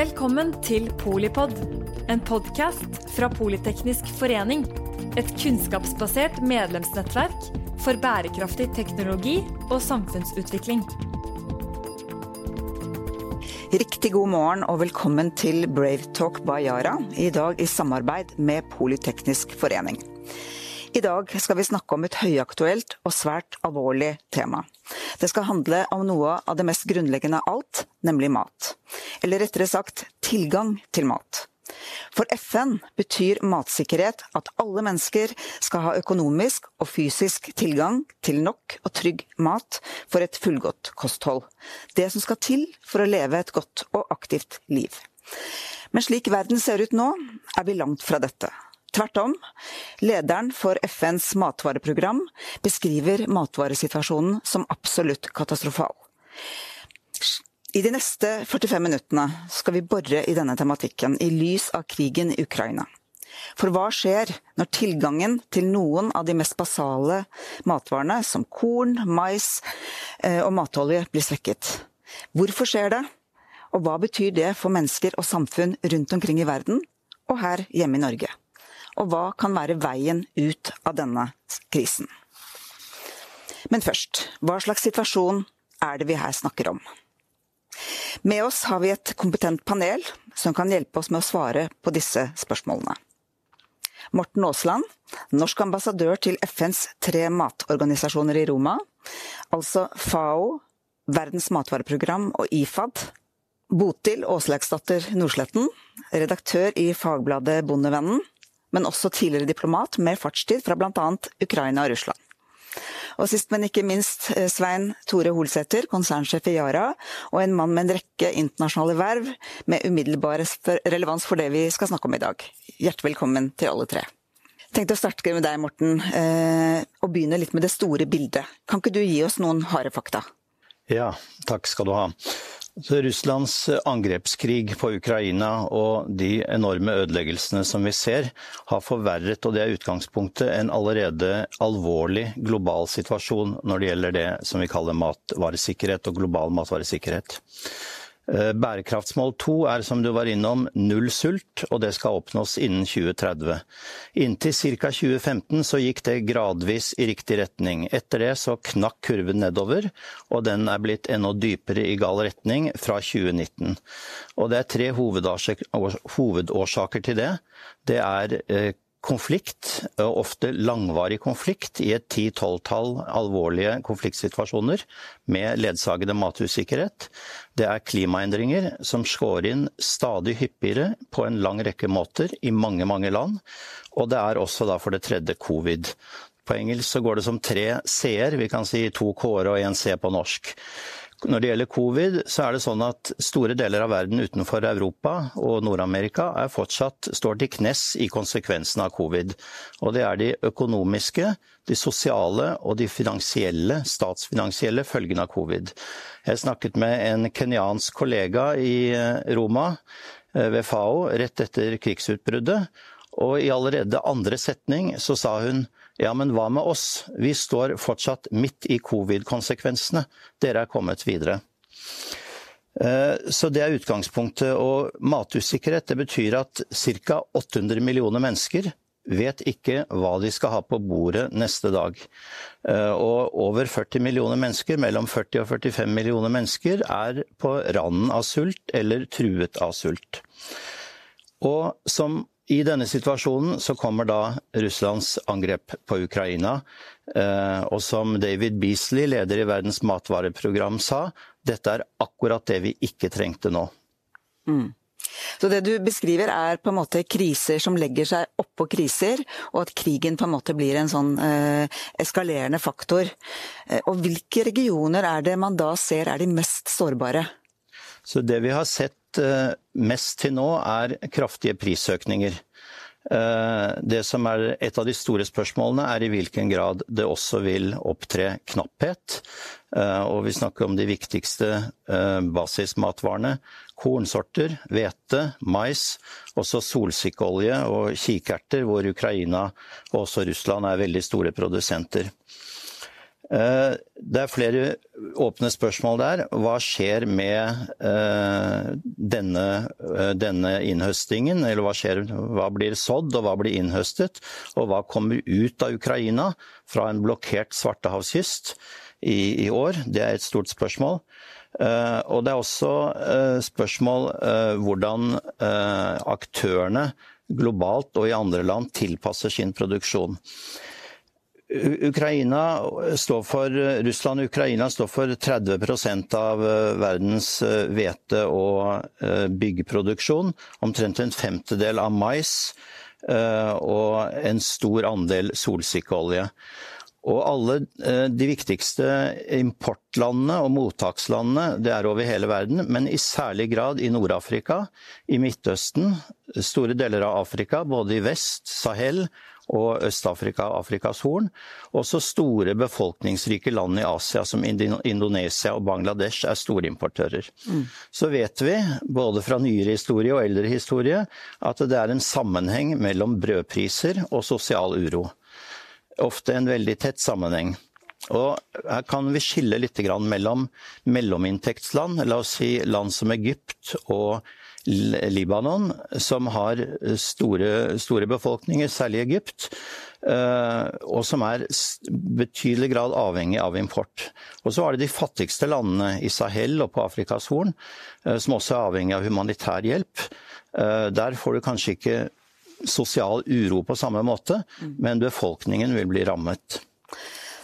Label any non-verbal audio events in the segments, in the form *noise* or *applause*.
Velkommen til Polipod, en podkast fra Politeknisk forening. Et kunnskapsbasert medlemsnettverk for bærekraftig teknologi og samfunnsutvikling. Riktig god morgen og velkommen til Brave Talk by Yara, i dag i samarbeid med Politeknisk forening. I dag skal vi snakke om et høyaktuelt og svært alvorlig tema. Det skal handle om noe av det mest grunnleggende av alt, nemlig mat. Eller rettere sagt tilgang til mat. For FN betyr matsikkerhet at alle mennesker skal ha økonomisk og fysisk tilgang til nok og trygg mat for et fullgodt kosthold. Det som skal til for å leve et godt og aktivt liv. Men slik verden ser ut nå, er vi langt fra dette. Tvert om. Lederen for FNs matvareprogram beskriver matvaresituasjonen som absolutt katastrofal. I de neste 45 minuttene skal vi bore i denne tematikken i lys av krigen i Ukraina. For hva skjer når tilgangen til noen av de mest basale matvarene, som korn, mais eh, og matolje, blir svekket? Hvorfor skjer det? Og hva betyr det for mennesker og samfunn rundt omkring i verden, og her hjemme i Norge? Og hva kan være veien ut av denne krisen. Men først, hva slags situasjon er det vi her snakker om? Med oss har vi et kompetent panel som kan hjelpe oss med å svare på disse spørsmålene. Morten Aasland, norsk ambassadør til FNs tre matorganisasjoner i Roma, altså FAO, Verdens matvareprogram og IFAD. Botil Åslagsdatter Nordsletten, redaktør i fagbladet Bondevennen men også tidligere diplomat med fartstid fra bl.a. Ukraina og Russland. Og sist, men ikke minst, eh, Svein Tore Holsæter, konsernsjef i Yara, og en mann med en rekke internasjonale verv med umiddelbar relevans for det vi skal snakke om i dag. Hjertelig velkommen til alle tre. Tenkte å starte med deg, Morten, eh, og begynne litt med det store bildet. Kan ikke du gi oss noen harde fakta? Ja, takk skal du ha. Russlands angrepskrig på Ukraina og de enorme ødeleggelsene som vi ser, har forverret, og det er utgangspunktet, en allerede alvorlig global situasjon når det gjelder det som vi kaller matvaresikkerhet og global matvaresikkerhet. Eh, bærekraftsmål to er som du var innom null sult, og det skal oppnås innen 2030. Inntil ca. 2015 så gikk det gradvis i riktig retning. Etter det så knakk kurven nedover, og den er blitt enda dypere i gal retning fra 2019. Og det er tre hovedårsaker til det. Det er eh, konflikt, ofte langvarig konflikt, i et ti-tolvtall alvorlige konfliktsituasjoner med ledsagende matusikkerhet. Det er klimaendringer som skår inn stadig hyppigere på en lang rekke måter i mange, mange land. Og det er også da for det tredje covid. På engelsk så går det som tre C-er, vi kan si to K-er og én C på norsk. Når det gjelder covid, så er det sånn at store deler av verden utenfor Europa og Nord-Amerika er fortsatt står til knes i konsekvensene av covid. Og det er de økonomiske, de sosiale og de finansielle, statsfinansielle følgene av covid. Jeg snakket med en kenyansk kollega i eh, Roma eh, ved FAO rett etter krigsutbruddet, og i allerede andre setning så sa hun ja, men hva med oss? Vi står fortsatt midt i covid-konsekvensene. Dere er kommet videre. Eh, så det er utgangspunktet. Og matusikkerhet det betyr at ca. 800 millioner mennesker vet ikke hva de skal ha på bordet neste dag. Eh, og over 40 millioner mennesker, mellom 40 og 45 millioner mennesker, er på randen av sult eller truet av sult. Og som i denne situasjonen så kommer da Russlands angrep på Ukraina. Eh, og som David Beasley, leder i Verdens matvareprogram, sa, dette er akkurat det vi ikke trengte nå. Mm. Så det du beskriver er på en måte kriser som legger seg oppå kriser, og at krigen på en måte blir en sånn eh, eskalerende faktor. Eh, og hvilke regioner er det man da ser er de mest sårbare? Så det vi har sett Eh, mest til nå, er kraftige prisøkninger. Eh, det som er et av de store spørsmålene, er i hvilken grad det også vil opptre knapphet. Eh, og vi snakker om de viktigste basismatvarene. Kornsorter, hvete, mais, også solsikkeolje og kikerter, hvor Ukraina og også Russland er veldig store produsenter. Det er flere åpne spørsmål der. Hva skjer med uh, denne, uh, denne, innhøstingen? Eller hva, skjer, hva blir sådd, og hva blir innhøstet? Og hva kommer ut av Ukraina fra en blokkert svartehavskyst i, i år? Det er et stort spørsmål. Og det er også spørsmål hvordan aktørene globalt og i andre land tilpasser sin produksjon. Ukraina står for, Russland og Ukraina står for 30% av eh, verdens eh, hvete- og byggproduksjon. byggeproduksjon. Omtrent en femtedel av mais og en stor andel solsikkeolje. Og alle de viktigste importlandene og mottakslandene det er over hele verden, men i særlig grad i Nord-Afrika, i Midtøsten, store deler av Afrika, både i vest, Sahel og Øst-Afrika og Afrikas Horn. Også store befolkningsrike land i Asia som Indonesia og Bangladesh er storimportører. Mm. Så vet vi, både fra nyere historie og eldre historie, at det er en sammenheng mellom brødpriser og sosial uro. Ofte en veldig tett sammenheng. Og her kan vi skille litt mellom mellominntektsland, la oss si land som Egypt og Libanon, som har store, store befolkninger, særlig Egypt, eh, og som er betydelig grad avhengig av import. Og så er det de fattigste landene i Sahel og på Afrikas Horn, eh, som også er avhengig av humanitær hjelp. Eh, der får du kanskje ikke sosial uro på samme måte, mm. men befolkningen vil bli rammet.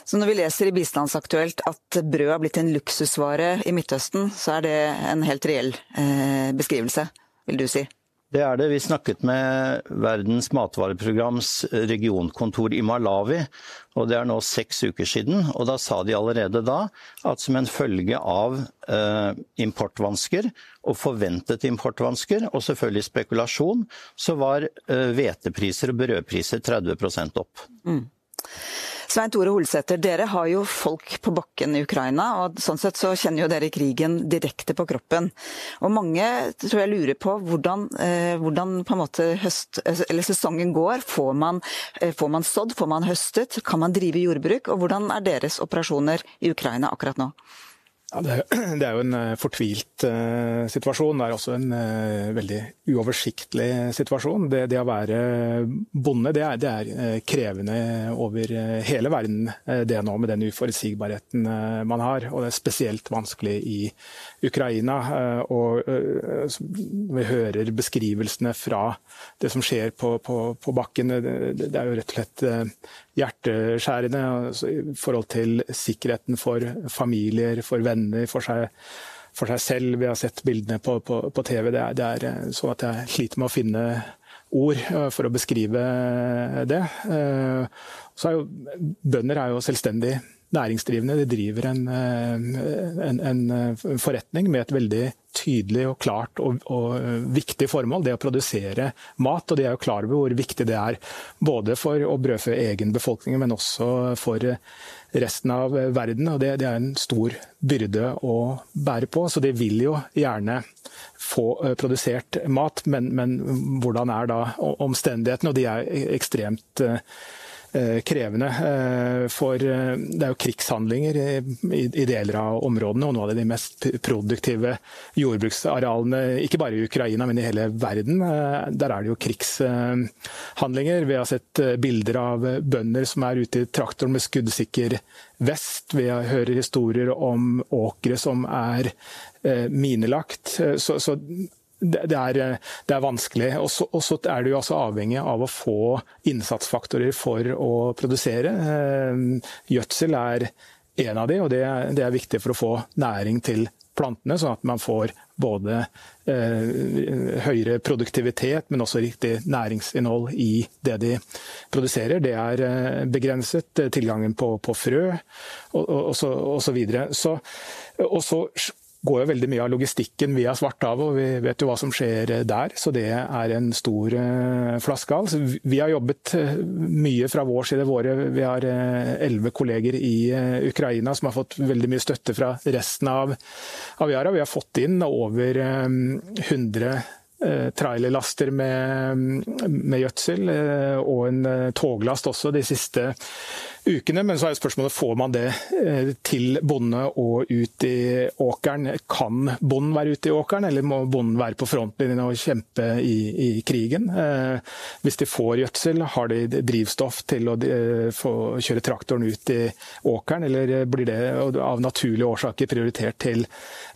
Så når vi leser i Bistandsaktuelt at brød har blitt en luksusvare i Midtøsten, så er det en helt reell eh, beskrivelse, vil du si? Det er det. Vi snakket med Verdens matvareprograms regionkontor i Malawi, og det er nå seks uker siden. Og da sa de allerede da at som en følge av eh, importvansker, og forventet importvansker, og selvfølgelig spekulasjon, så var eh, og brødpriser 30 opp. Mm. Svein Tore Holsæter, dere har jo folk på bakken i Ukraina, og sånn sett så kjenner jo dere krigen direkte på kroppen. Og mange tror jeg lurer på hvordan, eh, hvordan på en måte høst, eller sesongen går. Får man, eh, får man sådd, får man høstet, kan man drive jordbruk? Og hvordan er deres operasjoner i Ukraina akkurat nå? Ja, *clears throat* det, er, jo en uh, fortvilt uh, situasjon. Det er også en uh, veldig uoversiktlig situasjon. Det, det å være bonde det er, det er krevende over hele verden det nå, med den uforutsigbarheten man har. Og det er spesielt vanskelig i Ukraina. Og vi hører beskrivelsene fra det som skjer på, på, på bakken. Det, er jo rett og slett hjerteskjærende altså, i forhold til sikkerheten for familier, for venner, for seg, for seg selv. Vi har sett bildene på, på, på TV. Det er, det er, eh, sånn at jeg sliter med å finne ord eh, for å beskrive det. Eh, så er jo, bønder er jo selvstendig næringsdrivende. De driver en, en, en forretning med et veldig tydelig og klart og, og, viktig formål, det å produsere mat. Og de er jo klar over hvor viktig det er både for å brødfø egen befolkning, men også for resten av verden. og Det, det er en stor byrde å bære på. Så de vil jo gjerne få eh, produsert mat, men, men hvordan er da omstendighetene? Og de er ekstremt Eh, krevende. Eh, for eh, det er jo krigshandlinger i deler av områdene, og noen av de mest produktive jordbruksarealene, ikke bare i Ukraina, men i hele verden. Der er det jo krigshandlinger. Vi har sett bilder av bønder som er ute i traktoren med skuddsikker vest. Vi hører historier om åkre som er minelagt. Så, så det er, det er, vanskelig. Og så er du altså avhengig av å få innsatsfaktorer for å produsere. Eh, gjødsel er en av de, og det, det er viktig for å få næring til plantene, sånn at man får både eh, høyere produktivitet, men også riktig næringsinnhold i det de produserer. Det er eh, begrenset. Tilgangen på, på frø og, og, og, og. Så, og så går jo veldig mye av logistikken via Svarthavet, og vi vet jo hva som skjer der. Så det er en stor uh, flaskehals. Vi har jobbet uh, mye fra vår side. Våre, vi har eh, elleve kolleger i Ukraina som har fått veldig mye støtte fra resten av, av. Vi har fått inn over 100 trailerlaster med, med gjødsel, og en toglast også de siste ukene. Men så er spørsmålet får man det eh, til bonde og ut i åkeren. Kan bonden være ute i åkeren, eller må bonden være på frontlinjen og kjempe i, i krigen? Eh, hvis de får gjødsel, har de drivstoff til å få kjøre traktoren ut i åkeren, eller blir det av naturlige årsaker prioritert til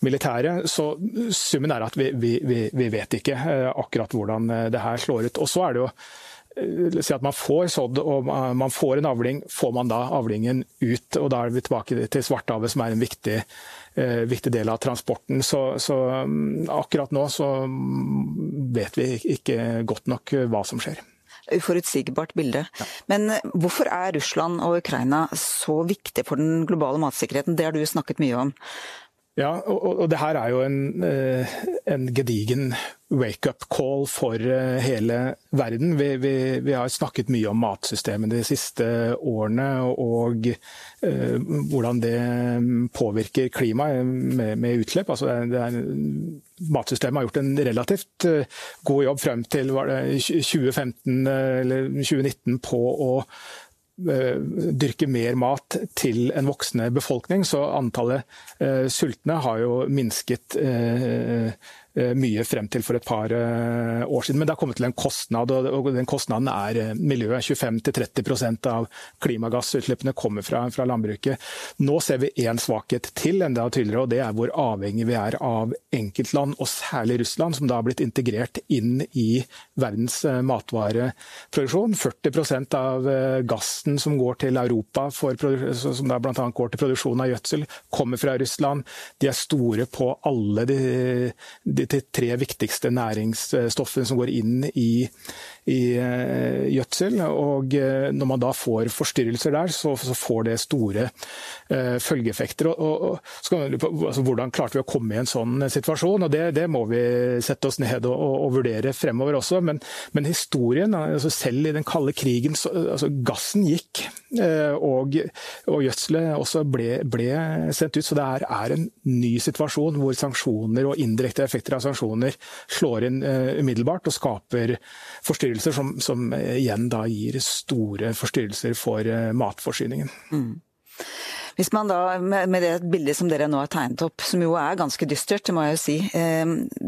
militæret? Så summen er at vi, vi, vi, vet ikke akkurat hvordan det her slår ut. Og så er det jo Eh, si at man får sådd og man får en avling, får man da avlingen ut? og Da er vi tilbake til Svartehavet, som er en viktig, eh, viktig del av transporten. Så, så, mm, akkurat nå så mm, vet vi ikke godt nok hva som skjer. Uforutsigbart bilde. Ja. Men eh, hvorfor er Russland og Ukraina så viktig for den globale matsikkerheten? Det har du snakket mye om. Ja, og, og det her er jo en, eh, en gedigen wake-up call for eh, hele verden. Vi, vi, vi, har snakket mye om matsystemet de siste årene, og eh, hvordan det påvirker klimaet med, med utslipp. Altså det matsystemet har gjort en relativt god jobb frem til 2015 eller 2019 på å Eh, dyrke mer mat til en voksende befolkning, så antallet eh, sultne har jo minsket eh, Eh, mye frem til for et par eh, år siden. Men det har kommet til en kostnad, og den kostnaden er eh, miljøet. 25-30% av klimagassutslippene kommer fra, fra, landbruket. Nå ser vi én svakhet til enda tydeligere, og det er hvor avhengig vi er av enkeltland, og særlig Russland, som da har blitt integrert inn i verdens matvareproduksjon. 40% av gassen som går til Europa, for, som da bl.a. går til produksjon av gjødsel, kommer fra Russland. De er store på alle de, de de tre viktigste næringsstoffene som går inn i, i uh, gjødsel. Og uh, når man da får forstyrrelser der, så, så får det store uh, følgeeffekter. Og, og, og man, altså, hvordan klarte vi å komme i en sånn situasjon? og Det, det må vi sette oss ned og, og vurdere fremover også. Men, men historien, altså selv i den kalde krigen, så, altså, gassen gikk. Og, og gjødselet også ble, ble, sendt ut. Så det er, er en ny situasjon hvor sanksjoner og indirekte effekter effekter av sanksjoner slår inn uh, umiddelbart og skaper forstyrrelser som, som uh, igjen da gir store forstyrrelser for uh, matforsyningen. Mm. Hvis man da, med det bildet som dere nå har tegnet opp, som jo er ganske dystert, det må jeg jo si.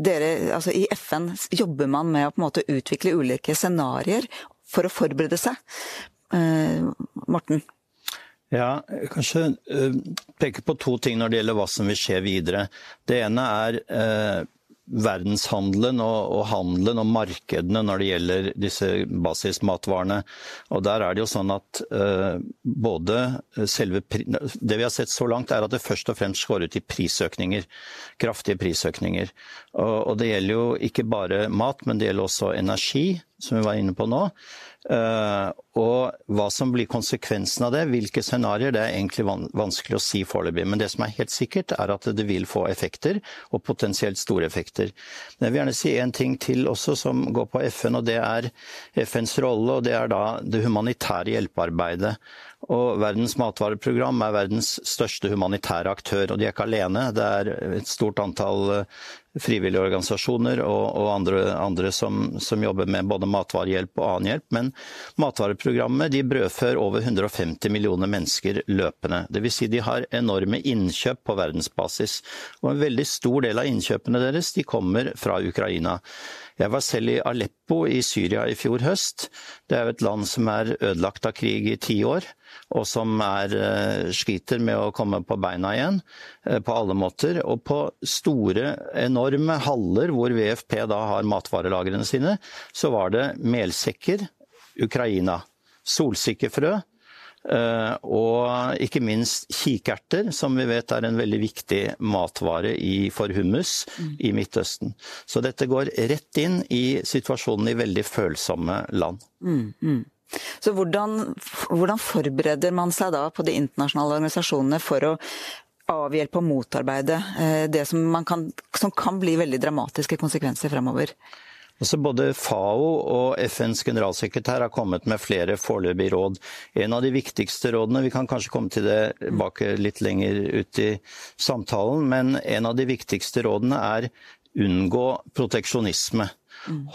Dere, altså I FN jobber man med å på en måte utvikle ulike scenarioer for å forberede seg. Morten? Ja, kanskje peke på to ting når det gjelder hva som vil skje videre. Det ene er verdenshandelen og, og, handelen og markedene når det gjelder disse basismatvarene. Og der er det jo sånn at uh, både selve Det vi har sett så langt, er at det først og fremst går ut i prisøkninger. Kraftige prisøkninger. Og, og det gjelder jo ikke bare mat, men det gjelder også energi, som vi var inne på nå. Uh, og hva som blir konsekvensen av det, hvilke scenarioer, det er egentlig vanskelig å si foreløpig. Men det som er helt sikkert, er at det vil få effekter, og potensielt store effekter. Men jeg vil gjerne si en ting til også som går på FN, og det er FNs rolle, og det er da det humanitære hjelpearbeidet. Og Verdens matvareprogram er verdens største humanitære aktør, og de er ikke alene. Det er et stort antall eh, frivillige organisasjoner og, og andre, andre som, som, jobber med både matvarehjelp og annen hjelp. Men matvareprogrammet de brødfør over 150 millioner mennesker løpende. Dvs. Si de har enorme innkjøp på verdensbasis. Og en veldig stor del av innkjøpene deres de kommer fra Ukraina. Jeg var selv i Aleppo i Syria i fjor høst. Det er jo et land som er ødelagt av krig i ti år, og som er, eh, sliter med å komme på beina igjen eh, på alle måter. Og på store, enorme haller hvor VFP da har matvarelagrene sine, så var det melsekker, Ukraina. Solsikkefrø, og ikke minst kikerter, som vi vet er en veldig viktig matvare for hummus mm. i Midtøsten. Så dette går rett inn i situasjonen i veldig følsomme land. Mm, mm. Så hvordan, hvordan, forbereder man seg da på de internasjonale organisasjonene for å avhjelpe og motarbeide eh, det som, kan, som kan bli veldig dramatiske konsekvenser fremover? Altså både FAO og FNs generalsekretær har kommet med flere foreløpige råd. En av de viktigste rådene, vi kan kanskje komme til det bak litt lenger ut i samtalen, men en av de viktigste rådene er unngå proteksjonisme.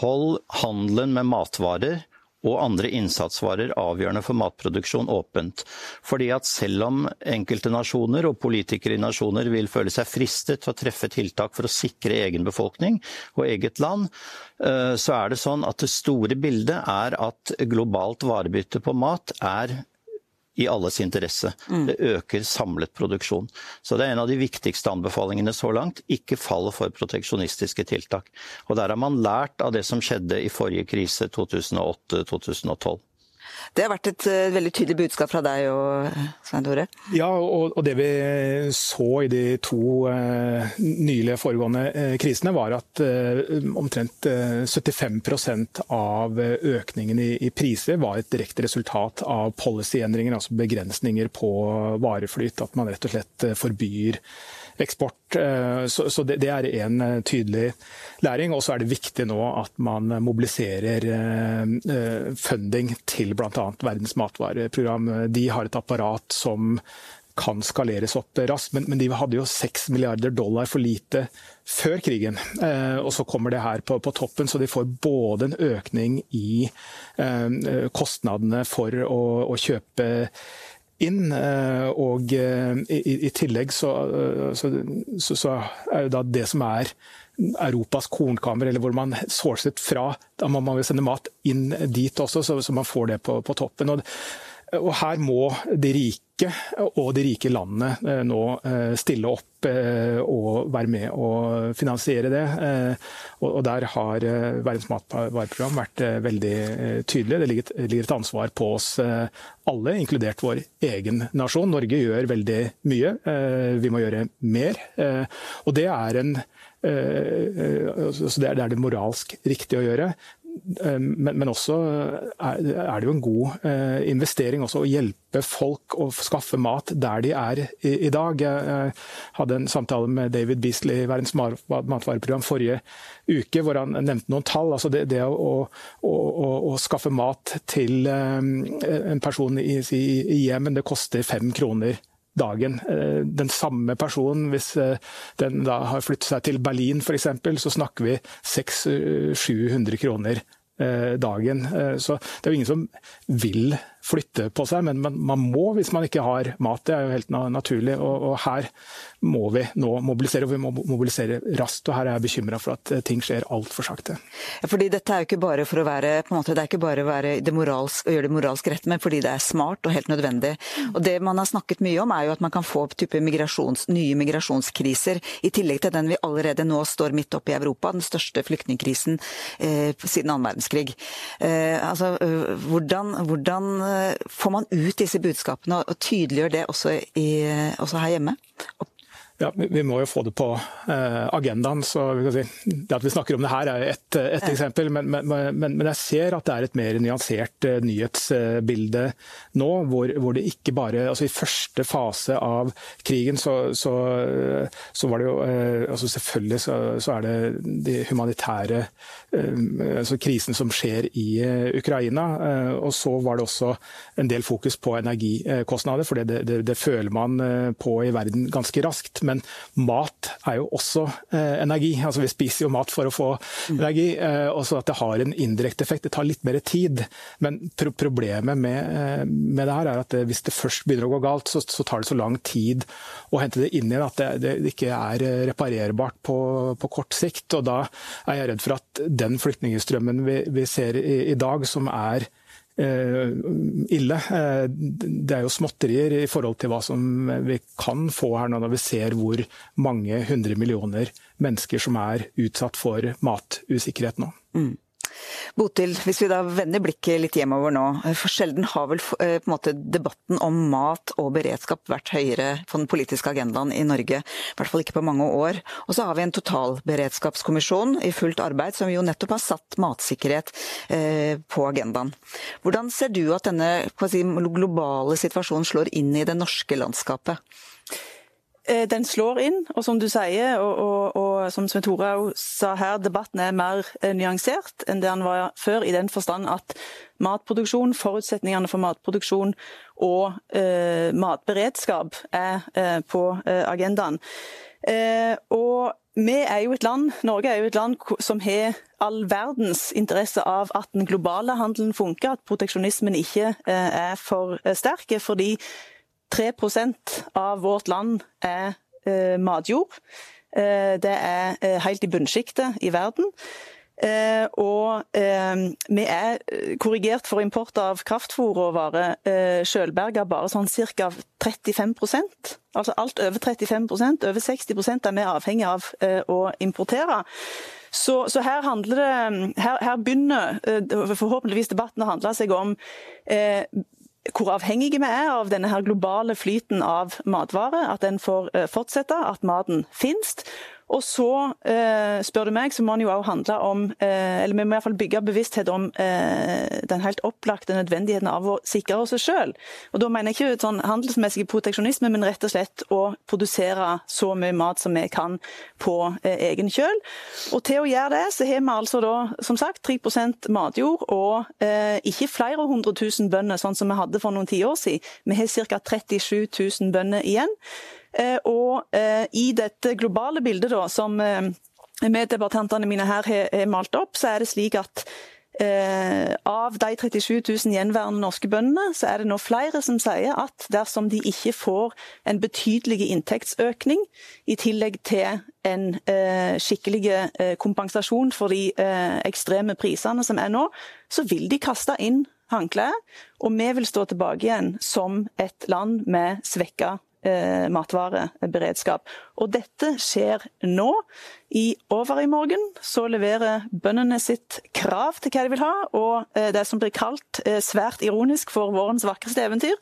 Hold handelen med matvarer og andre innsatsvarer avgjørende for matproduksjon åpent. Fordi at selv om enkelte nasjoner og politikere i nasjoner vil føle seg fristet til å treffe tiltak for å sikre egen befolkning og eget land, eh, så er det sånn at det store bildet er at globalt varebytte på mat er i alles interesse. Mm. Det øker samlet produksjon. Så det er en av de viktigste anbefalingene så langt. Ikke fall for proteksjonistiske tiltak. Og der har man lært av det som skjedde i forrige krise 2008-2012. Det har vært et uh, veldig tydelig budskap fra deg og Svein Tore? Ja, og, og, det vi så i de to uh, nylige foregående uh, krisene, var at omtrent 75% av økningen i, i, priser var et direkte resultat av policyendringer, altså begrensninger på vareflyt. At man rett og slett forbyr eksport. Eh, så, det, er en eh, tydelig læring. Og så er det viktig nå at man mobiliserer eh, funding til bl.a. Verdens matvareprogram. De har et apparat som kan skaleres opp raskt, men, de hadde jo 6 milliarder dollar for lite før krigen. Og så kommer det her på, toppen, så de får både en økning i kostnadene for å kjøpe inn. Eh, og eh, i, tillegg så, eh, så, så, så, er jo da det som er Europas kornkammer, eller hvor man sourcet fra, da må man jo sende mat inn dit også, så, man får det på, på toppen. Og, og her må de rike og de rike landene eh, nå eh, stille opp eh, og være med og finansiere det. Og der har Verdens matvareprogram vært veldig tydelig. Det ligger et ansvar på oss alle, inkludert vår egen nasjon. Norge gjør veldig mye. Vi må gjøre mer. Og det er en det er det moralsk riktig å gjøre. Eh, men, men, også er, er, det jo en god eh, investering også å hjelpe folk å skaffe mat der de er i, i dag. Jeg hadde en samtale med David Beasley i Verdens matvareprogram forrige uke, hvor han nevnte noen tall. altså Det, det å, å, å, å, skaffe mat til eh, en person i, i, i Jemen, det koster fem kroner dagen. Eh, den samme personen, hvis den da har flyttet seg til Berlin f.eks., så snakker vi 600-700 kroner Eh, dagen. Eh, så det er jo ingen som vil flytte på seg, men man, må hvis man ikke har mat. Det er jo helt naturlig. Og, her må vi nå mobilisere, og vi må mobilisere raskt. og Her er jeg bekymra for at eh, ting skjer altfor sakte. Fordi dette er jo ikke bare for å være på en måte, det er ikke bare å, det moralsk, å gjøre det moralsk rett, men fordi det er smart og helt nødvendig. Og Det man har snakket mye om, er jo at man kan få type migrasjons, nye migrasjonskriser, i tillegg til den vi allerede nå står midt oppe i Europa, den største flyktningkrisen eh, siden annen verdenskrig. Eh, altså, øh, hvordan, hvordan, får man ut disse budskapene og, tydeliggjør det også, i, også her hjemme? Og ja, Vi må jo få det på eh, agendaen. så si, Det at vi snakker om det her er ett et eksempel. Men, men, men, jeg ser at det er et mer nyansert eh, nyhetsbilde nå. Hvor, hvor, det ikke bare altså I første fase av krigen så, så, så var det jo eh, altså Selvfølgelig så, så, er det de humanitære eh, altså krisen som skjer i eh, Ukraina. Eh, og så var det også en del fokus på energikostnader, for det, det, det føler man på i verden ganske raskt men mat er jo også eh, energi. Altså Vi spiser jo mat for å få mm. energi, eh, også at det har en indirekte effekt. Det tar litt mer tid. Men pro problemet med, eh, med, det her er at det, hvis det først begynner å gå galt, så, så, tar det så lang tid å hente det inn igjen at det, det, det ikke er eh, reparerbart på, på, kort sikt. Og da er jeg redd for at den flyktningstrømmen vi, vi ser i, i dag, som er Eh, ille. Eh, det er jo småtterier i forhold til hva som vi kan få her nå når vi ser hvor mange hundre millioner mennesker som er utsatt for matusikkerhet nå. Mm. Botil, hvis vi da vender blikket litt hjemover nå. For sjelden har vel eh, på en måte debatten om mat og beredskap vært høyere på den politiske agendaen i Norge. I hvert fall ikke på mange år. Og så har vi en totalberedskapskommisjon i fullt arbeid som jo nettopp har satt matsikkerhet eh, på agendaen. Hvordan ser du at denne si, globale situasjonen slår inn i det norske landskapet? Eh, den slår inn, og som du sier, og, og, og som Svein Tore sa her, debatten er mer eh, nyansert enn det den var før, i den forstand at matproduksjon, forutsetningene for matproduksjon og eh, matberedskap er eh, på eh, agendaen. Eh, og vi er jo et land, Norge er jo et land som har all verdens interesse av at den globale handelen funker, at proteksjonismen ikke er for sterk. Fordi 3% av vårt land er matjord. Det er helt i bunnsjiktet i verden. Eh, og eh, vi er korrigert for import av kraftfôrråvare eh, sjølberga bare sånn ca. 35% Altså alt over 35% over 60% er vi avhengig av eh, å importere. Så, så, her det her, her begynner eh, forhåpentligvis debatten å handle seg om eh, hvor avhengige vi er av denne globale flyten av matvarer. At den får fortsette, at maten finnes. Og så, eh, spør du meg, så må den jo òg handle om eh, Eller vi må i hvert fall bygge bevissthet om eh, den helt opplagte nødvendigheten av å sikre oss sjøl. Og da mener jeg ikke sånn handelsmessig proteksjonisme, men rett og slett å produsere så mye mat som vi kan på eh, egen kjøl. Og til å gjøre det, så har vi altså da som sagt 3% matjord og eh, ikke flere hundre tusen bønder, sånn som vi hadde for noen tiår siden. Vi har ca. 37 000 bønder igjen. Eh, og eh, i dette globale bildet da, som eh, meddebattantene mine her har malt opp, så er det slik at av de 37 000 gjenværende norske bøndene, så er det nå flere som sier at dersom de ikke får en betydelig inntektsøkning, i tillegg til en eh, skikkelig kompensasjon for de ekstreme prisene som er nå, så vil de kaste inn håndkleet. Og vi vil stå tilbake igjen som et land med svekka matvareberedskap. Og dette skjer nå. I over i morgen så leverer bøndene sitt krav til hva de vil ha, og eh, det som blir kalt eh, svært ironisk for vårens vakreste eventyr,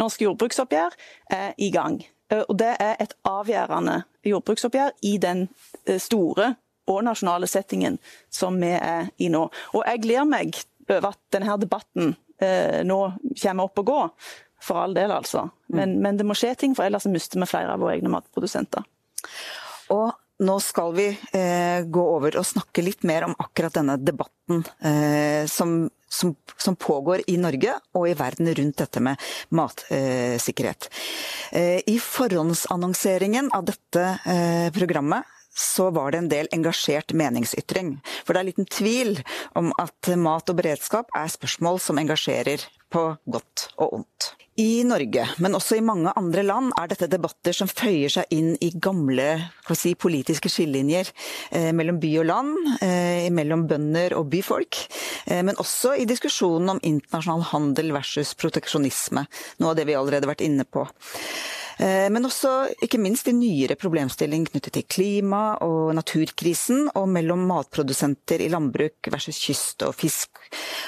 norsk jordbruksoppgjør, er i gang. Eh, og det er et avgjørende jordbruksoppgjør i den eh, store og nasjonale settingen som vi er i nå. Og jeg gleder meg over at denne debatten eh, nå kommer opp og gå. For all del, altså. Men, mm. men, det må skje ting, for ellers mister vi flere av våre egne matprodusenter. Og nå skal vi eh, gå over og snakke litt mer om akkurat denne debatten eh, som, som, som, pågår i Norge og i verden rundt dette med matsikkerhet. Eh, I forhåndsannonseringen av dette eh, programmet så var det en del engasjert meningsytring. For det er liten tvil om at mat og beredskap er spørsmål som engasjerer på godt og ondt. I Norge, men også i mange andre land, er dette debatter som føyer seg inn i gamle si, politiske skillelinjer eh, mellom by og land, eh, mellom bønder og byfolk. Eh, men også i diskusjonen om internasjonal handel versus proteksjonisme, noe av det vi allerede har vært inne på. Eh, men også ikke minst de nyere problemstilling knyttet til klima og naturkrisen, og mellom matprodusenter i landbruk versus kyst og fisk.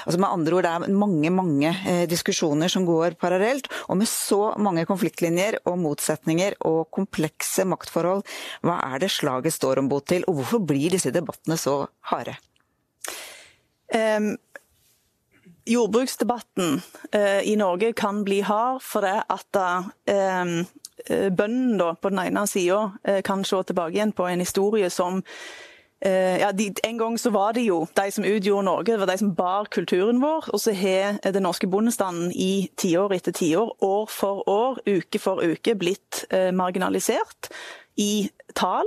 Altså med andre ord, det er mange, mange eh, diskusjoner som går parallelt. Og med så mange konfliktlinjer og motsetninger og komplekse maktforhold, hva er det slaget står om bot til, og hvorfor blir disse debattene så harde? Um Jordbruksdebatten eh, i Norge kan bli hard for det at eh, Eh, da, på den ene sida eh, kan se tilbake igjen på en historie som eh, ja, de, En gang så var det jo de som utgjorde Norge, det var de som bar kulturen vår. Og så har den norske bondestanden i tiår etter tiår, år for år, uke for uke, blitt marginalisert i tall,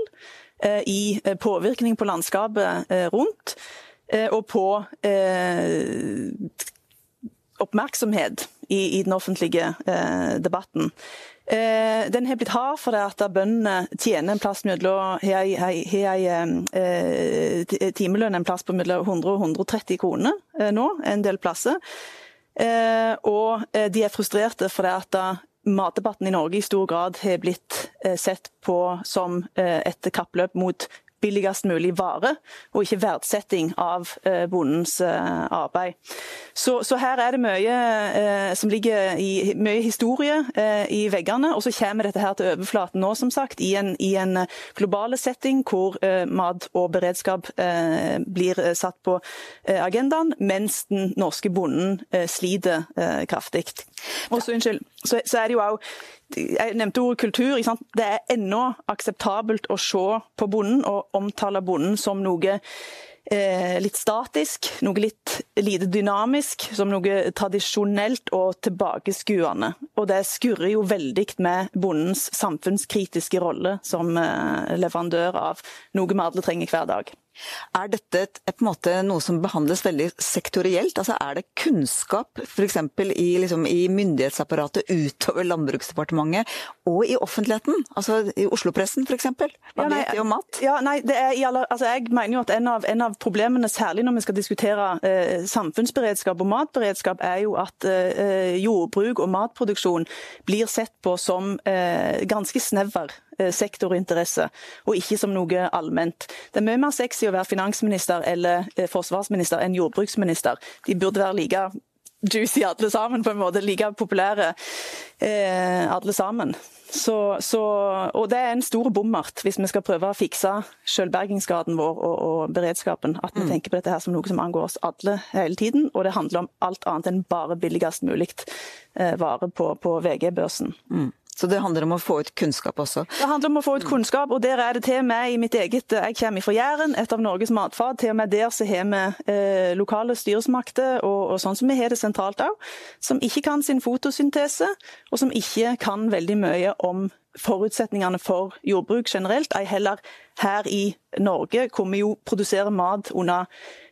i påvirkning på landskapet rundt, og på oppmerksomhet i, i den offentlige debatten. Eh, den har blitt hard fordi at bøndene tjener en plass mellom har ei eh, timelønn en plass på mellom 100 og 130 kroner eh, nå, en del plasser. Eh, og eh, de er frustrerte fordi at matdebatten i Norge i stor grad har blitt eh, sett på som et kappløp mot billigst mulig vare, og ikke verdsetting av eh, bondens eh, arbeid. Så, så her er det mye eh, som ligger i mye historie i veggene, og så kommer dette her til overflaten nå, som sagt, i en, i en global setting hvor mat og beredskap blir satt på agendaen, mens den norske bonden sliter kraftig. Og så, unnskyld, så, så er det jo også jeg nevnte ordet kultur. Det er ennå akseptabelt å se på bonden og omtale bonden som noe eh, litt statisk, noe litt lite dynamisk, som noe tradisjonelt og tilbakeskuende. Og det skurrer jo veldig med bondens samfunnskritiske rolle som eh, leverandør av noe vi alle trenger hver dag. Er dette et, et, noe som behandles veldig sektorielt? Altså Er det kunnskap f.eks. I, liksom, i myndighetsapparatet utover Landbruksdepartementet og i offentligheten? Altså i Oslo-pressen f.eks.? Hva ja, nei, vet de om mat? Ja, nei, alle, altså, jeg mener jo at en av, en av, problemene, særlig når vi skal diskutere eh, samfunnsberedskap og matberedskap, er jo at eh, jordbruk og matproduksjon blir sett på som eh, ganske snever Eh, sektorinteresse, og ikke som noe allment. Det er mye mer sexy å være finansminister eller eh, forsvarsminister enn jordbruksminister. De burde være like juicy alle sammen, på en måte. Like populære eh, alle sammen. Så, så, og det er en stor bommert hvis vi skal prøve å fikse selvbergingsgraden vår og, og, beredskapen. At vi mm. tenker på dette her som noe som angår oss alle hele tiden. Og det handler om alt annet enn bare billigst mulig eh, vare på, på VG-børsen. Mm. Så det handler om å få ut kunnskap også? Det handler om å få ut kunnskap, og der er det til og med i mitt eget Jeg kommer fra Jæren, et av Norges matfat. Til og med der så har vi eh, lokale styresmakter, og, og, sånn som vi har det sentralt òg, som ikke kan sin fotosyntese, og som ikke kan veldig mye om forutsetningene for jordbruk generelt, ei heller her i Norge, hvor vi jo produserer mat under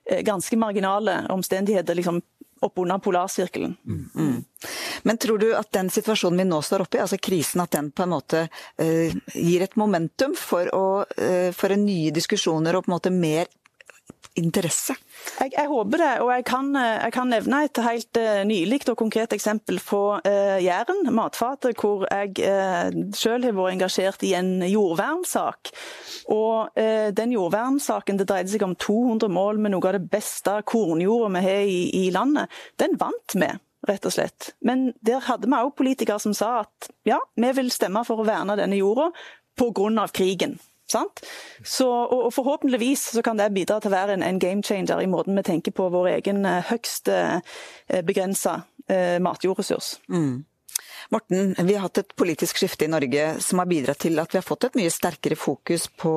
eh, ganske marginale omstendigheter. liksom oppunder polarsirkelen. Mm. Mm. Men tror du at den situasjonen vi nå står oppe i, altså krisen, at den på en måte uh, gir et momentum for, å, uh, for nye diskusjoner og på en måte mer interesse? Jeg, jeg, håper det, og jeg kan, jeg kan nevne et helt uh, nylig og konkret eksempel på uh, Jæren, matfatet, hvor jeg uh, selv har vært engasjert i en jordvernsak. Og uh, den jordvernsaken det dreide seg om 200 mål med noe av det beste kornjorda vi har i, i landet. Den vant vi rett og slett. Men der hadde vi òg politikere som sa at ja, vi vil stemme for å verne denne jorda pga. krigen. Så, og, Forhåpentligvis så kan det bidra til å være en, en game changer i måten vi tenker på vår egen eh, høgst eh, begrensa eh, matjordressurs. Mm. Morten, vi har hatt et politisk skifte i Norge som har bidratt til at vi har fått et mye sterkere fokus på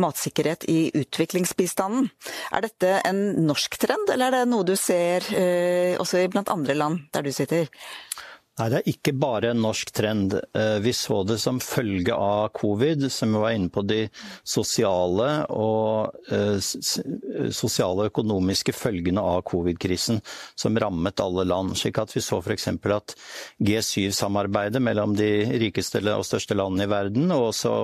matsikkerhet i utviklingsbistanden. Er dette en norsk trend, eller er det noe du ser eh, også blant andre land der du sitter? Nei, det er ikke bare en norsk trend. Eh, vi så det som følge av covid, som vi var inne på de sosiale og eh, sosiale og økonomiske følgene av covid-krisen som rammet alle land. slik at Vi så f.eks. at G7-samarbeidet mellom de rikeste og største landene i verden, og også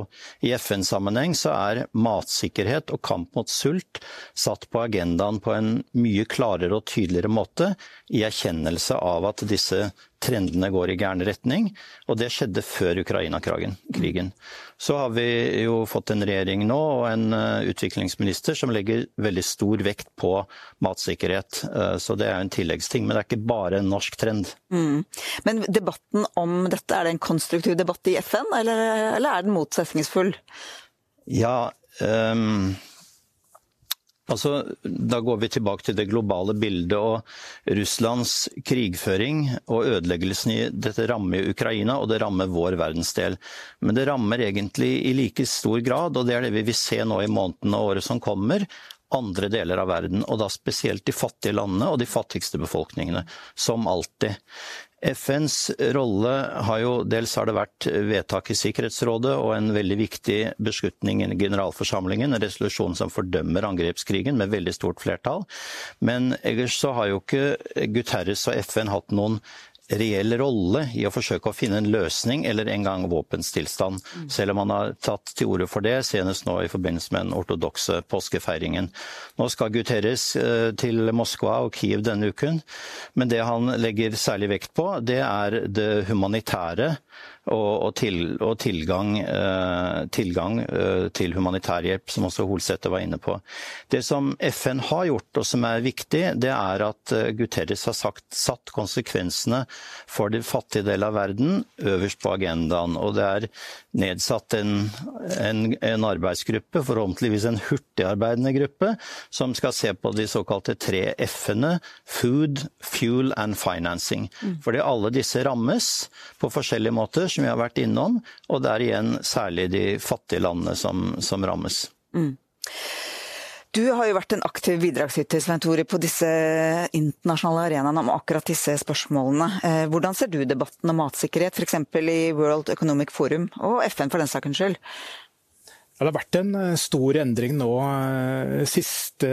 i FN-sammenheng, så er matsikkerhet og kamp mot sult satt på agendaen på en mye klarere og tydeligere måte, i erkjennelse av at disse trendene går i gæren retning. Og det skjedde før Ukraina-krigen. Så har vi jo fått en regjering nå og en eh, utviklingsminister som legger veldig stor vekt på matsikkerhet. Eh, så det er jo en tilleggsting, men det er ikke bare en norsk trend. Mm. Men debatten om dette, er det en konstruktiv debatt i FN, eller, eller er den motsetningsfull? Ja, um Altså, da går vi tilbake til det globale bildet. og Russlands krigføring og ødeleggelsen i dette rammer Ukraina, og det rammer vår verdensdel. Men det rammer egentlig i like stor grad, og det er det vi vil se nå i månedene og året som kommer, andre deler av verden, og da spesielt de fattige landene og de fattigste befolkningene, som alltid. FNs rolle har jo Dels har det vært vedtak i Sikkerhetsrådet og en veldig viktig beslutning i generalforsamlingen, en resolusjon som fordømmer angrepskrigen med veldig stort flertall. Men ellers så har jo ikke Guterres og FN hatt noen reell rolle i å forsøke å finne en løsning eller en gang våpenstillstand, selv om han har tatt til orde for det, senest nå i forbindelse med den ortodokse påskefeiringen. Nå skal Guterres eh, til Moskva og Kiev denne uken, men det han legger særlig vekt på, det er det humanitære og, og, til, og tilgang, eh, tilgang eh, til humanitærhjelp, som også Holsæter var inne på. Det som FN har gjort, og som er viktig, det er at eh, Guterres har sagt, satt konsekvensene for den fattige del av verden øverst på agendaen. Og det er nedsatt en, en, en arbeidsgruppe, forhåpentligvis en hurtigarbeidende gruppe, som skal se på de såkalte tre F-ene food, fuel and financing. Mm. Fordi alle disse rammes på forskjellige måter som vi har vært innom, og det er igjen særlig de fattige landene som, som rammes. Mm. Du har jo vært en aktiv bidragsyter Svein Tore, på disse internasjonale arenaene om akkurat disse spørsmålene. Eh, hvordan ser du debatten om matsikkerhet, f.eks. i World Economic Forum, og FN for den saken skyld? Ja, det har vært en eh, stor endring nå de eh, siste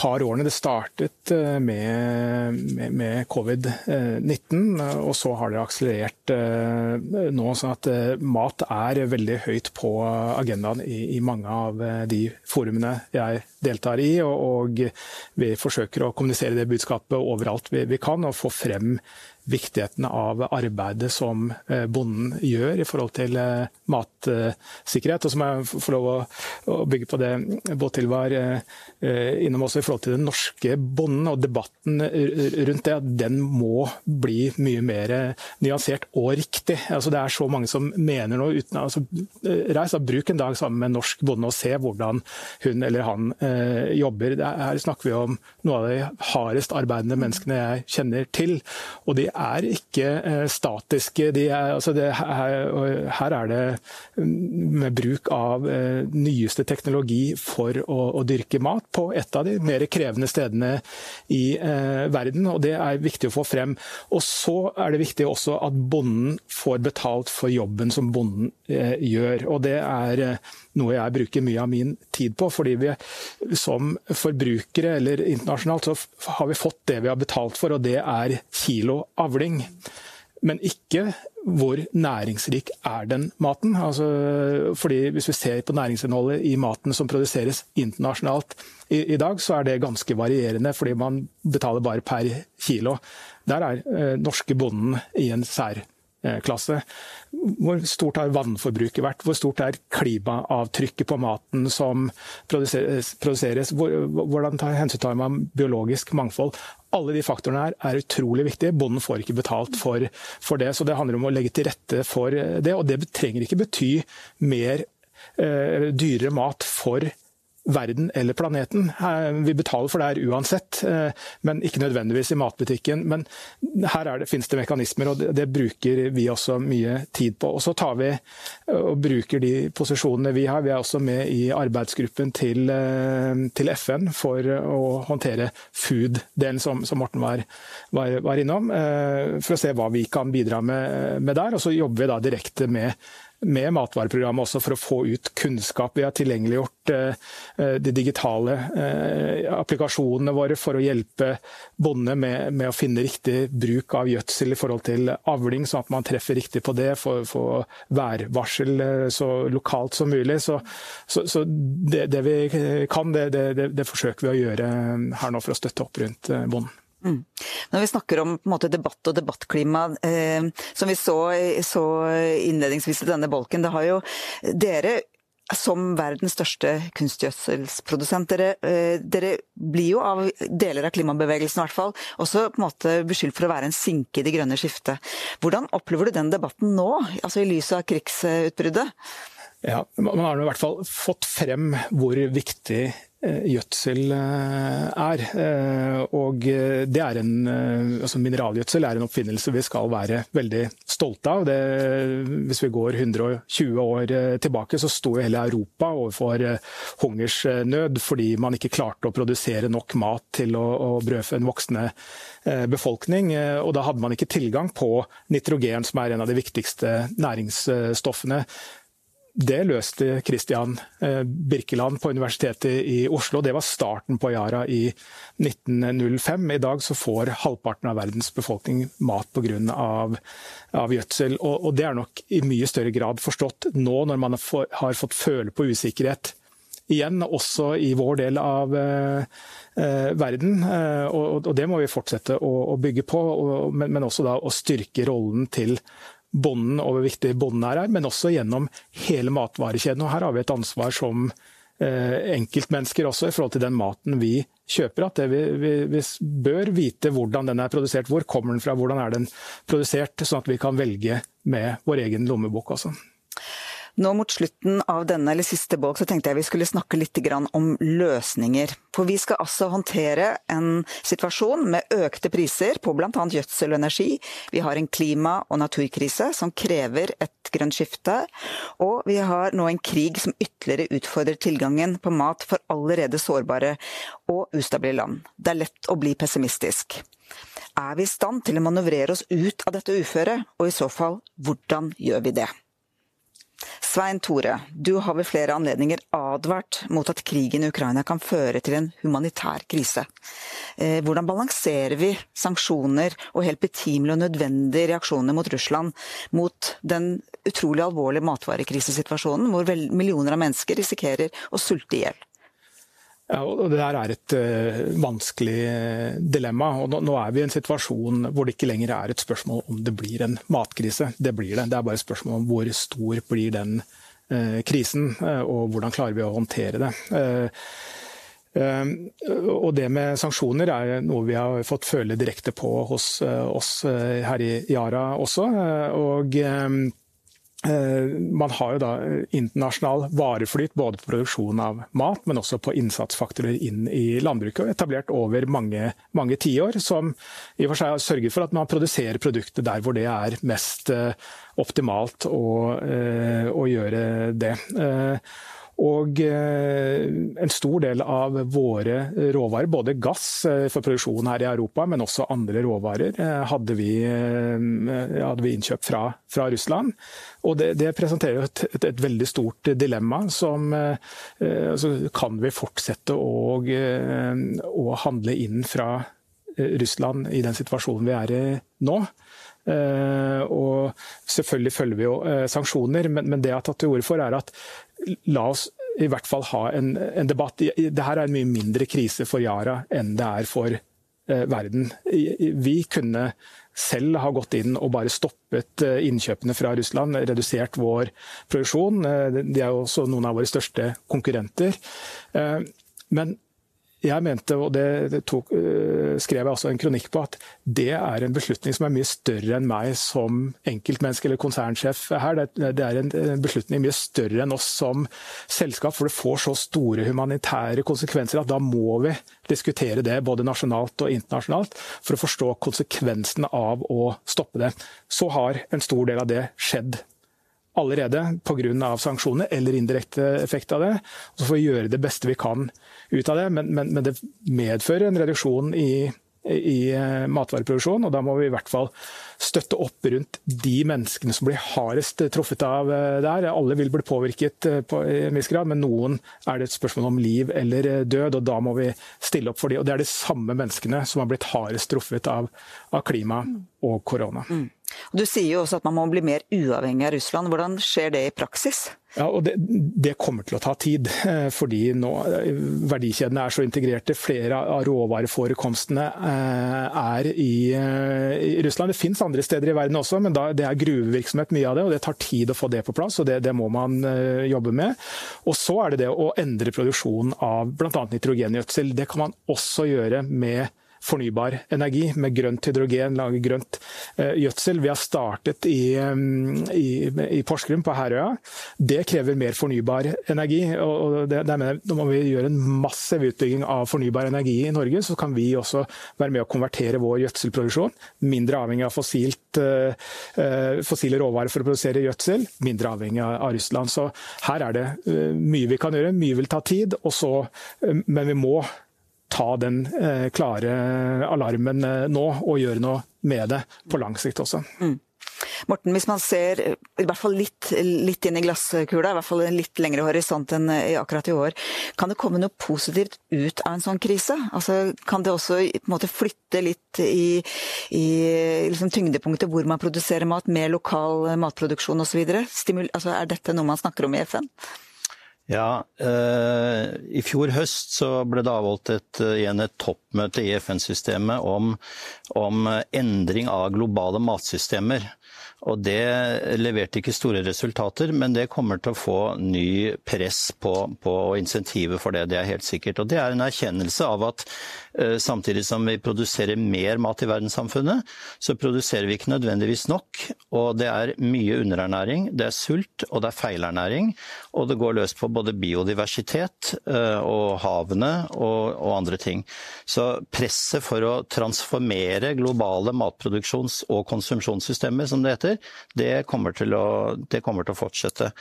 par årene. Det startet eh, med, med, med covid-19, og så har det akselerert nå. sånn at mat er veldig høyt på agendaen i, i mange av de forumene jeg deltar i. Og, og, vi forsøker å kommunisere det budskapet overalt vi, vi kan, og få frem viktigheten av arbeidet som eh, bonden gjør i forhold til eh, matsikkerhet. Og så må jeg få lov å bygge på det Båtil var eh, innom også i forhold til den norske bonden og debatten rundt det. At den må bli mye mer nyansert og riktig. Altså, det er så mange som mener noe uten altså, Reis og bruk en dag sammen med en norsk bonde og se hvordan hun eller han jobber. Her snakker vi om noe av de hardest arbeidende menneskene jeg kjenner til. og de er ikke eh, statiske. De er, altså det, her, her, er det mm, med bruk av eh, nyeste teknologi for å, å, dyrke mat på et av de mer krevende stedene i eh, verden. og Det er viktig å få frem. Og Så er det viktig også at bonden får betalt for jobben som bonden eh, gjør. og Det er eh, noe jeg bruker mye av min tid på. fordi vi som forbrukere eller internasjonalt så har vi fått det vi har betalt for, og det er kilo avling. Men ikke hvor næringsrik er den maten. Altså, fordi Hvis vi ser på næringsinnholdet i maten som produseres internasjonalt i, i, dag, så er det ganske varierende, fordi man betaler bare per kilo. Der er eh, norske bonden i en sær Eh, klasse. Hvor stort har vannforbruket vært? Hvor stort er klimaavtrykket på maten som produseres? Hvordan hensyntar man biologisk mangfold? Alle de faktorene her er utrolig viktige. Bonden får ikke betalt for, for, det. Så det handler om å legge til rette for det. Og det trenger ikke bety mer eh, dyrere mat for verden eller planeten. Vi betaler for det her uansett, eh, men ikke nødvendigvis i matbutikken. Men her det, finnes det mekanismer, og det, det, bruker vi også mye tid på. Og så tar vi eh, og bruker de posisjonene vi har. Vi er også med i arbeidsgruppen til, eh, til FN for å håndtere food-delen, som, som, Morten var, var, var, innom. For å se hva vi kan bidra med, med der. Og så jobber vi da direkte med med matvareprogrammet også for å få ut kunnskap. Vi har tilgjengeliggjort eh, eh, de digitale eh, applikasjonene våre for å hjelpe bondene med, med, å finne riktig bruk av gjødsel i forhold til avling, sånn at man treffer riktig på det. Få værvarsel så lokalt som mulig. Så, så, så det, det, vi kan, det, det forsøker vi å gjøre her nå for å støtte opp rundt bonden. Mm. Når vi snakker om måte, debatt og debattklima, eh, som vi så, så, innledningsvis i denne bolken, det har jo dere som verdens største kunstgjødselsprodusent, dere, eh, dere, blir jo av deler av klimabevegelsen i hvert fall, også på en måte beskyldt for å være en sinke i det grønne skiftet. Hvordan opplever du den debatten nå, altså i lys av krigsutbruddet? Ja, Man har i hvert fall fått frem hvor viktig gjødsel eh, er. Eh, og det er en, altså Mineralgjødsel er en oppfinnelse vi skal være veldig stolte av. Det, hvis vi går 120 år tilbake, så sto hele Europa overfor hungersnød fordi man ikke klarte å produsere nok mat til å, å brødfø en voksende befolkning. Og da hadde man ikke tilgang på nitrogen, som er en av de viktigste næringsstoffene. Det løste Christian eh, Birkeland på Universitetet i Oslo. Det var starten på Yara i 1905. I dag så får halvparten av verdens befolkning mat pga. Av, av gjødsel. Og, og det er nok i mye større grad forstått nå når man har fått føle på usikkerhet igjen, også i vår del av eh, eh verden. Eh, og, og, det må vi fortsette å, å bygge på, og, men, men, også da å styrke rollen til bonden og hvor viktig bonden er her, men også gjennom hele matvarekjeden. Og her har vi et ansvar som eh, enkeltmennesker også i forhold til den maten vi kjøper. At vi, vi, vi, bør vite hvordan den er produsert, hvor kommer den fra, hvordan er den produsert, sånn at vi kan velge med vår egen lommebok også. Nå mot slutten av denne eller siste bolk så tenkte jeg vi skulle snakke litt om løsninger. For vi skal altså håndtere en situasjon med økte priser på bl.a. gjødsel og energi. Vi har en klima- og naturkrise som krever et grønt skifte. Og vi har nå en krig som ytterligere utfordrer tilgangen på mat for allerede sårbare og ustabile land. Det er lett å bli pessimistisk. Er vi i stand til å manøvrere oss ut av dette uføret, og i så fall, hvordan gjør vi det? Svein Tore, du har ved flere anledninger advart mot at krigen i Ukraina kan føre til en humanitær krise. Eh, hvordan balanserer vi sanksjoner og helt betimelige og nødvendige reaksjoner mot Russland mot den utrolig alvorlige matvarekrisesituasjonen hvor millioner av mennesker risikerer å sulte i hjel? Ja, og Det der er et uh, vanskelig eh, dilemma. og nå, nå, er vi i en situasjon hvor det ikke lenger er et spørsmål om det blir en matkrise. Det blir det. Det er bare et spørsmål om hvor stor blir den uh, krisen, uh, og hvordan klarer vi å håndtere det. Og Det med sanksjoner er noe vi har fått føle direkte på hos oss her i Yara også. og man har jo da eh, internasjonal vareflyt både på produksjon av mat, men også på innsatsfaktorer inn i landbruket. Etablert over mange, mange tiår, som i og for seg har sørget for at man produserer produktet der hvor det er mest eh, optimalt å, å gjøre det. Og eh, en stor del av våre råvarer, både gass eh, for produksjon her i Europa, men også andre råvarer, eh, hadde vi, hadde vi innkjøpt fra, fra, Russland. Og det, det presenterer et, et, et, veldig stort dilemma. Som altså Kan vi fortsette å, å handle inn fra Russland i den situasjonen vi er i nå? Uh, og selvfølgelig følger vi jo uh, sanksjoner, men, men, det jeg har tatt til orde for, er at la oss i hvert fall ha en, en debatt. Dette er en mye mindre krise for Yara enn det er for eh, verden. Vi kunne selv ha gått inn og bare stoppet innkjøpene fra Russland, redusert vår produksjon. De er jo også noen av våre største konkurrenter. Men jeg mente, og det tok, uh, skrev jeg også en kronikk på, at det er en beslutning som er mye større enn meg som enkeltmenneske eller konsernsjef her. Det, er en, beslutning mye større enn oss som selskap, for det får så store humanitære konsekvenser at da må vi diskutere det både nasjonalt og internasjonalt for å forstå konsekvensen av å stoppe det. Så har en stor del av det skjedd allerede pga. sanksjoner eller indirekte effekt av det. Så får vi gjøre det beste vi kan ut av det, men, men, men det medfører en reduksjon i i eh, matvareproduksjon. og Da må vi i hvert fall støtte opp rundt de menneskene som blir hardest truffet av det der. Alle vil bli påvirket eh, på, en viss grad, men noen er det et spørsmål om liv eller død. og Da må vi stille opp for dem. Og Det er de samme menneskene som har blitt hardest truffet av, av klima og korona. Mm. Du sier jo også at man må bli mer uavhengig av Russland. Hvordan skjer det i praksis? Ja, og det, det, kommer til å ta tid, eh, fordi nå eh, verdikjedene er så integrerte. Flere av råvareforekomstene eh, er i, i Russland. Det finnes andre steder i verden også, men da, det er gruvevirksomhet mye av det. og Det tar tid å få det på plass, og det, det må man jobbe med. Og Så er det det å endre produksjonen av bl.a. nitrogengjødsel. Det kan man også gjøre med fornybar energi med grønt hydrogen, lage grønt uh, gjødsel. Vi har startet i, um, i, i Porsgrunn, på Herøya. Det krever mer fornybar energi. og det, mener, Nå må vi gjøre en massiv utbygging av fornybar energi i Norge, så kan vi også være med å konvertere vår gjødselproduksjon. Mindre avhengig av fossilt, uh, fossile råvarer for å produsere gjødsel, mindre avhengig av Russland. Så her er det mye vi kan gjøre, mye vil ta tid. Også, men vi må ta den eh, klare alarmen eh, nå og gjøre noe med det på lang sikt også. Mm. Morten, hvis man ser i hvert fall litt, litt, inn i glasskula, i hvert fall en litt lengre horisont enn akkurat i år, kan det komme noe positivt ut av en sånn krise? Altså, kan det også måte flytte litt i, i liksom tyngdepunktet hvor man produserer mat, med lokal matproduksjon osv.? Altså, er dette noe man snakker om i FN? Ja, eh, I fjor høst så ble det avholdt et, igjen et toppmøte i FN-systemet om, om endring av globale matsystemer. Og det leverte ikke store resultater, men det kommer til å få ny press på, på insentivet for det. Det er helt sikkert. Og det er en erkjennelse av at samtidig som vi produserer mer mat i verdenssamfunnet, så produserer vi ikke nødvendigvis nok. Og det er mye underernæring, det er sult og det er feilernæring. Og det går løs på både biodiversitet uh, og havene og andre ting. Så presset for å transformere globale matproduksjons- og konsumsjonssystemer, som det heter, det kommer til å, det kommer til å fortsette.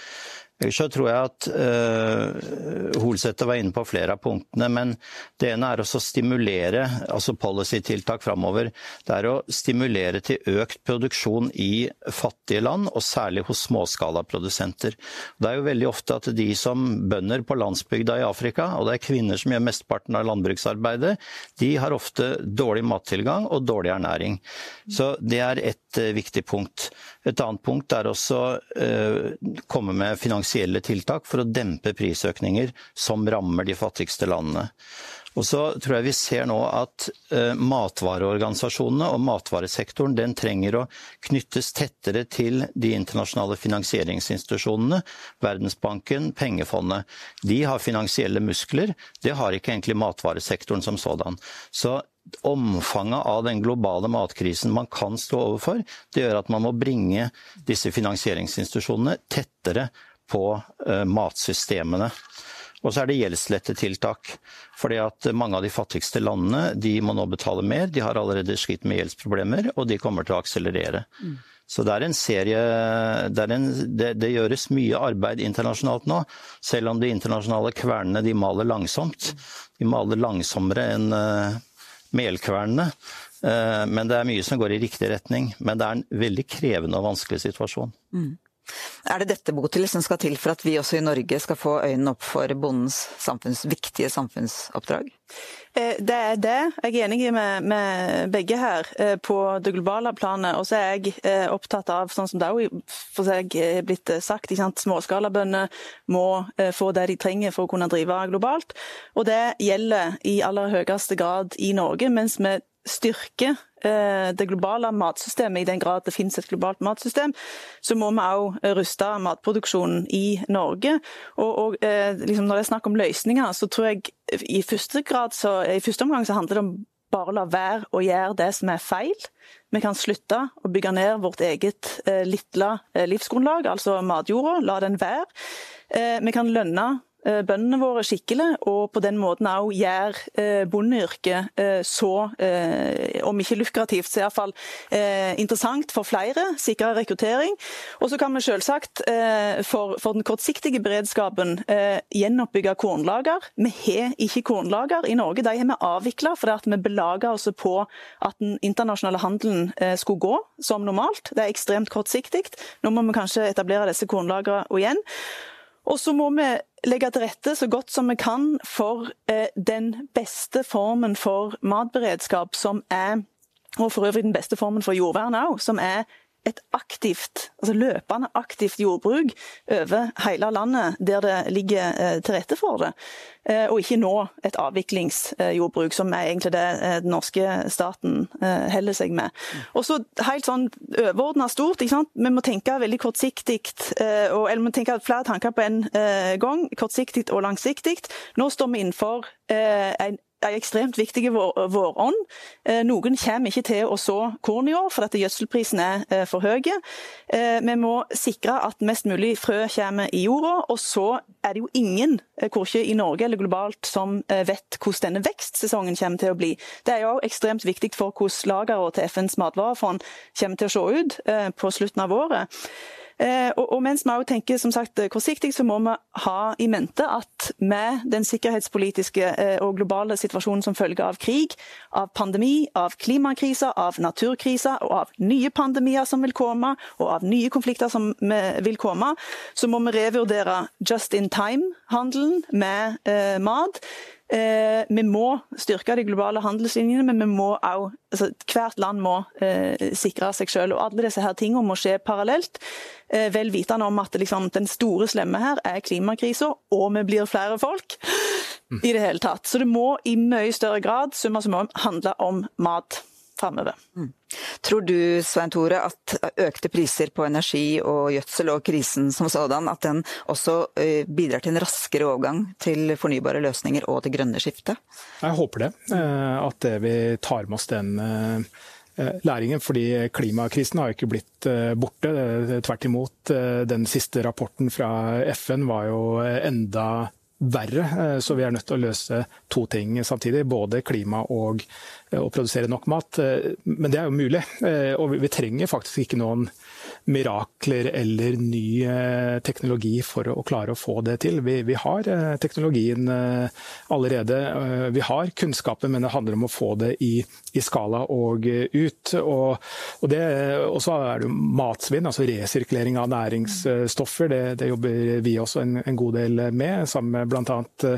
Ellers så tror jeg at uh, Holsæter var inne på flere av punktene. Men det ene er å stimulere, altså policy-tiltak framover. Det er å stimulere til økt produksjon i fattige land, og særlig hos småskalaprodusenter. Det er jo veldig ofte at de som bønder på landsbygda i Afrika, og det er kvinner som gjør mesteparten av landbruksarbeidet, de har ofte dårlig mattilgang og dårlig ernæring. Så det er et uh, viktig punkt. Et annet punkt er også å uh, komme med finansielle tiltak for å dempe prisøkninger som rammer de fattigste landene. Og så tror jeg vi ser nå at uh, matvareorganisasjonene og matvaresektoren den trenger å knyttes tettere til de internasjonale finansieringsinstitusjonene. Verdensbanken, pengefondet. De har finansielle muskler. Det har ikke egentlig matvaresektoren som sådan. Så omfanget av den globale matkrisen man kan stå overfor, det gjør at man må bringe disse finansieringsinstitusjonene tettere på eh, matsystemene. Og så er det gjeldslettetiltak. Fordi at mange av de fattigste landene de må nå betale mer. De har allerede slitt med gjeldsproblemer, og de kommer til å akselerere. Mm. Så det er en serie det, er en, det, det, gjøres mye arbeid internasjonalt nå. Selv om de internasjonale kvernene de maler langsomt. De maler langsommere enn uh, melkvernene. Uh, men det er mye som går i riktig retning. Men det er en veldig krevende og vanskelig situasjon. Mm. Er det dette Botil som skal til for at vi også i Norge skal få øynene opp for bondens samfunns, viktige samfunnsoppdrag? Eh, det er det. Jeg er enig med, med begge her eh, på det globale planet. Og så er jeg eh, opptatt av, sånn som det òg er blitt sagt, småskalabønder må få det de trenger for å kunne drive globalt. Og det gjelder i aller høyeste grad i Norge, mens vi styrker det globale matsystemet, i den grad det finnes et globalt matsystem, så må vi òg ruste matproduksjonen i Norge. Og, og liksom Når det er snakk om løsninger, så tror jeg i første, så, i første omgang så handler det om bare la være å gjøre det som er feil. Vi kan slutte å bygge ned vårt eget eh, lille livsgrunnlag, altså matjorda. La den være. Eh, vi kan lønne Eh, bøndene våre skikkelig, og på den måten òg gjøre eh, bondeyrket eh, så, om ikke lukrativt, så iallfall interessant for flere. Sikre rekruttering. Og så kan vi selvsagt for den kortsiktige beredskapen gjenoppbygge kornlager. Vi har ikke kornlager i Norge, de har vi avvikla fordi vi belaga oss på at den internasjonale handelen skulle gå som normalt. Det er ekstremt kortsiktig. Nå må vi kanskje etablere disse kornlagrene igjen. Og så må vi legge til rette så godt som vi kan for eh, den beste formen for matberedskap som er og for øvrig den beste formen for jordvern òg, som er et aktivt, altså løpende aktivt jordbruk over hele landet der det ligger eh, til rette for det. Eh, og ikke nå et avviklingsjordbruk, som er egentlig det eh, den norske staten holder seg med. Og så helt sånn overordna stort, ikke sant? vi må tenke veldig kortsiktig, eller vi må tenke flere tanker på en gang. Kortsiktig og langsiktig. Nå står vi innenfor en er ekstremt viktig vårånd. Eh, noen kommer ikke til å så korn i år fordi gjødselprisen er eh, for høy. Eh, vi må sikre at mest mulig frø kommer i jorda. Og så er det jo ingen, korkje i Norge eller globalt, som vet hvordan denne vekstsesongen kommer til å bli. Det er jo ekstremt viktig for hvordan lagrene til FNs matvarefond kommer til å se ut på slutten av året. Eh, og, mens vi også tenker som sagt kortsiktig, så må vi ha i mente at med den sikkerhetspolitiske eh, og globale situasjonen som følge av krig, av pandemi, av klimakriser, av naturkriser og av nye pandemier som vil komme, og av nye konflikter som vil komme, så må vi revurdere just in time-handelen med eh, mat. Eh, vi må styrke de globale handelslinjene, men vi må også, altså, hvert land må eh, sikre seg selv. Og alle disse her tingene må skje parallelt. Eh, vel vitende om at liksom, den store slemme her er klimakrisa, og vi blir flere folk. i det hele tatt. Så det må i mye større grad summa summarum handle om mat framover. Mm. Tror du Svein Tore, at økte priser på energi og gjødsel og krisen som sådan, at den også eh, bidrar til en raskere overgang til fornybare løsninger og det grønne skiftet? Jeg håper det. At at vi tar med oss den eh, læringen. fordi klimakrisen har ikke blitt borte. Tvert imot. Den siste rapporten fra FN var jo enda verre. Så vi er nødt til å løse to ting samtidig. Både klima og Eh, å produsere nok mat. Eh, men det er jo mulig. Eh, og vi trenger faktisk ikke noen mirakler eller ny teknologi for å klare å få det til. Vi, vi har teknologien allerede. Vi har kunnskapen, men det handler om å få det i, i skala og ut. Og, og, og så er det matsvinn, altså resirkulering av næringsstoffer. Det, det jobber vi også en, en, god del med, sammen med bl.a.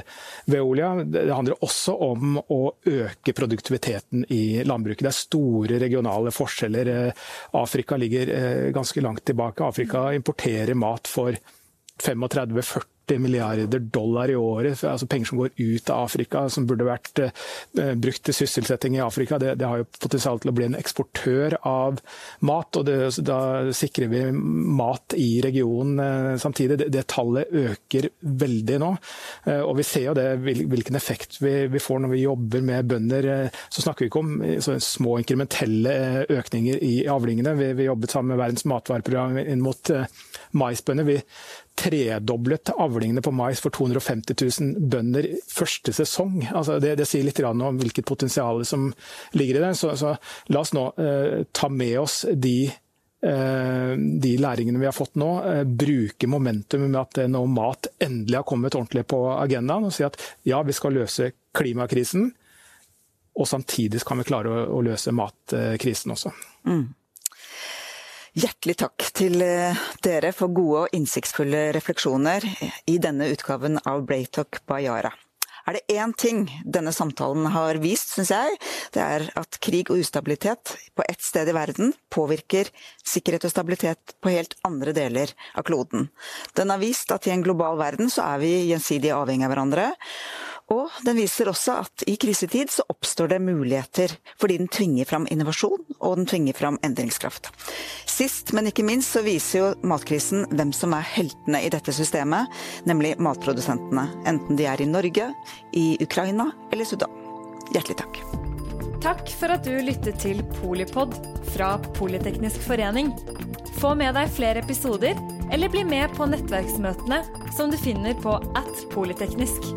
Veolia. Det handler også om å øke produktiviteten i landbruket. Det er store regionale forskjeller. Eh, Afrika ligger eh, ganske langt tilbake. Afrika importerer mat for 35-40 40 milliarder dollar i året, altså penger som går ut av Afrika, som burde vært eh, brukt til sysselsetting i Afrika. Det, det, har jo potensial til å bli en eksportør av mat, og det, da sikrer vi mat i regionen eh, samtidig. Det, det, tallet øker veldig nå. Eh, og vi ser jo det, hvilken effekt vi, vi, får når vi jobber med bønder. Så snakker vi ikke om små inkrementelle økninger i avlingene. Vi, vi jobbet sammen med Verdens matvareprogram inn mot maisbønder. Vi tredoblet avlingene på mais for 250 000 bønder første sesong. Altså det, det, sier litt om hvilket potensial som ligger i det. Så, så la oss nå eh, ta med oss de, eh, de læringene vi har fått nå, eh, bruke momentumet med at nå mat endelig har kommet ordentlig på agendaen, og si at ja, vi skal løse klimakrisen, og samtidig kan vi klare å, å løse matkrisen også. Mm. Hjertelig takk til eh, dere for gode og innsiktsfulle refleksjoner i denne utgaven av Braytok Bayara. Er det én ting denne samtalen har vist, syns jeg, det er at krig og ustabilitet på ett sted i verden påvirker sikkerhet og stabilitet på helt andre deler av kloden. Den har vist at i en global verden så er vi gjensidig avhengig av hverandre. Og den viser også at i krisetid så oppstår det muligheter, fordi den tvinger fram innovasjon og den tvinger fram endringskraft. Sist, men ikke minst, så viser jo matkrisen hvem som er heltene i dette systemet, nemlig matprodusentene. Enten de er i Norge, i Ukraina eller Sudan. Hjertelig takk. Takk for at du lyttet til Polipod fra Politeknisk forening. Få med deg flere episoder, eller bli med på nettverksmøtene som du finner på at polyteknisk.